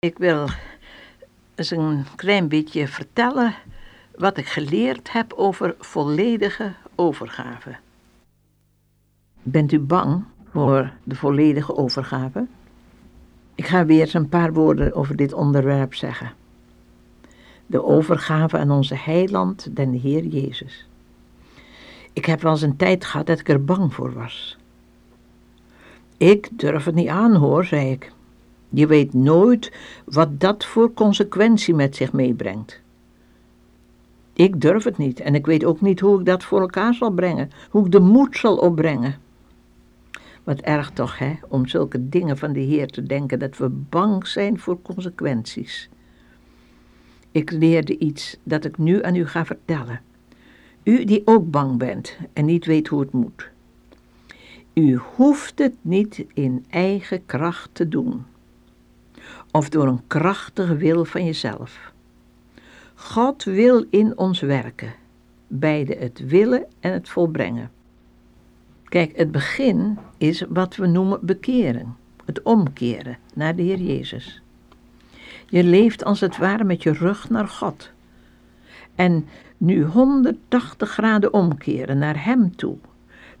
Ik wil eens een klein beetje vertellen wat ik geleerd heb over volledige overgave. Bent u bang voor de volledige overgave? Ik ga weer eens een paar woorden over dit onderwerp zeggen. De overgave aan onze heiland, den Heer Jezus. Ik heb wel eens een tijd gehad dat ik er bang voor was. Ik durf het niet aan hoor, zei ik. Je weet nooit wat dat voor consequentie met zich meebrengt. Ik durf het niet en ik weet ook niet hoe ik dat voor elkaar zal brengen, hoe ik de moed zal opbrengen. Wat erg toch, hè, om zulke dingen van de Heer te denken, dat we bang zijn voor consequenties. Ik leerde iets dat ik nu aan u ga vertellen. U die ook bang bent en niet weet hoe het moet. U hoeft het niet in eigen kracht te doen of door een krachtige wil van jezelf. God wil in ons werken, beide het willen en het volbrengen. Kijk, het begin is wat we noemen bekering, het omkeren naar de Heer Jezus. Je leeft als het ware met je rug naar God. En nu 180 graden omkeren naar Hem toe,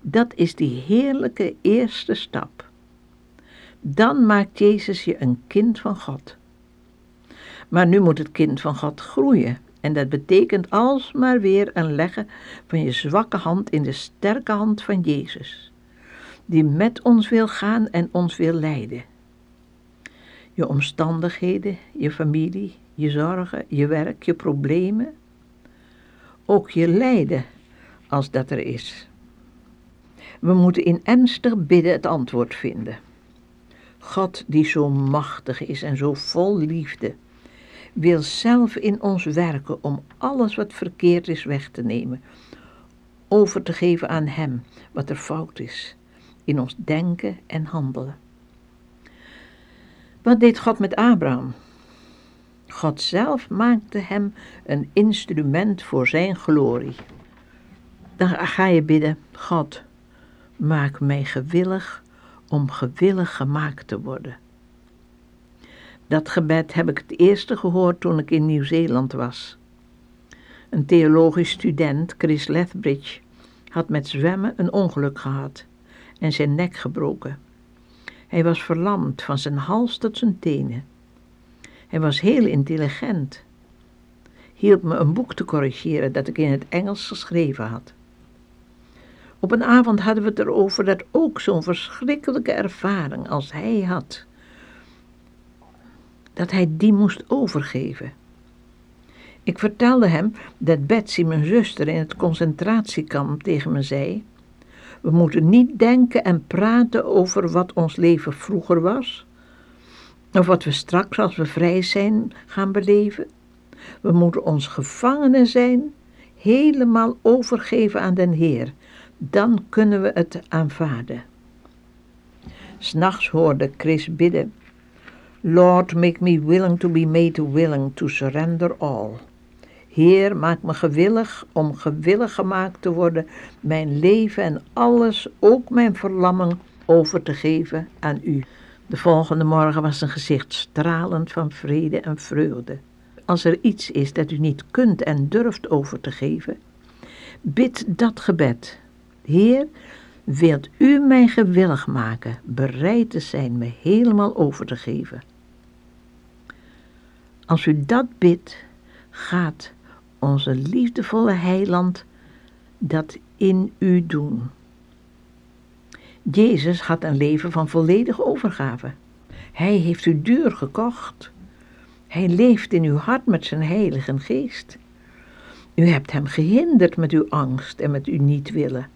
dat is die heerlijke eerste stap dan maakt Jezus je een kind van God. Maar nu moet het kind van God groeien. En dat betekent alsmaar weer een leggen van je zwakke hand in de sterke hand van Jezus, die met ons wil gaan en ons wil leiden. Je omstandigheden, je familie, je zorgen, je werk, je problemen, ook je lijden, als dat er is. We moeten in ernstig bidden het antwoord vinden. God die zo machtig is en zo vol liefde, wil zelf in ons werken om alles wat verkeerd is weg te nemen, over te geven aan Hem wat er fout is, in ons denken en handelen. Wat deed God met Abraham? God zelf maakte hem een instrument voor zijn glorie. Dan ga je bidden, God, maak mij gewillig om gewillig gemaakt te worden. Dat gebed heb ik het eerste gehoord toen ik in Nieuw-Zeeland was. Een theologisch student, Chris Lethbridge, had met zwemmen een ongeluk gehad en zijn nek gebroken. Hij was verlamd van zijn hals tot zijn tenen. Hij was heel intelligent. Hielp me een boek te corrigeren dat ik in het Engels geschreven had. Op een avond hadden we het erover dat ook zo'n verschrikkelijke ervaring als hij had, dat hij die moest overgeven. Ik vertelde hem dat Betsy, mijn zuster, in het concentratiekamp tegen me zei: We moeten niet denken en praten over wat ons leven vroeger was, of wat we straks als we vrij zijn gaan beleven. We moeten ons gevangenen zijn, helemaal overgeven aan den Heer dan kunnen we het aanvaarden. S'nachts hoorde Chris bidden: Lord, make me willing to be made willing to surrender all. Heer, maak me gewillig om gewillig gemaakt te worden, mijn leven en alles, ook mijn verlamming, over te geven aan U. De volgende morgen was zijn gezicht stralend van vrede en vreugde. Als er iets is dat u niet kunt en durft over te geven, bid dat gebed Heer, wilt u mij gewillig maken, bereid te zijn me helemaal over te geven. Als u dat bidt, gaat onze liefdevolle heiland dat in u doen. Jezus had een leven van volledige overgave. Hij heeft u duur gekocht. Hij leeft in uw hart met zijn heilige geest. U hebt hem gehinderd met uw angst en met uw niet willen.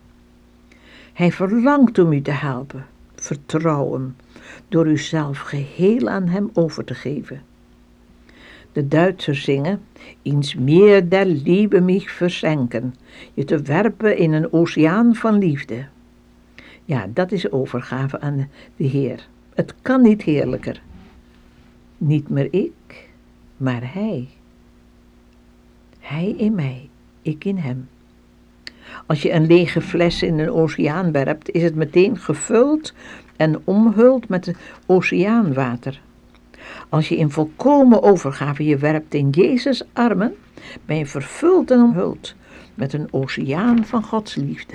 Hij verlangt om u te helpen. Vertrouw hem door uzelf geheel aan hem over te geven. De Duitsers zingen, iets meer der Liebe mich versenken, je te werpen in een oceaan van liefde. Ja, dat is overgave aan de Heer. Het kan niet heerlijker. Niet meer ik, maar Hij. Hij in mij, ik in Hem. Als je een lege fles in een oceaan werpt, is het meteen gevuld en omhuld met oceaanwater. Als je in volkomen overgave je werpt in Jezus' armen, ben je vervuld en omhuld met een oceaan van Gods liefde.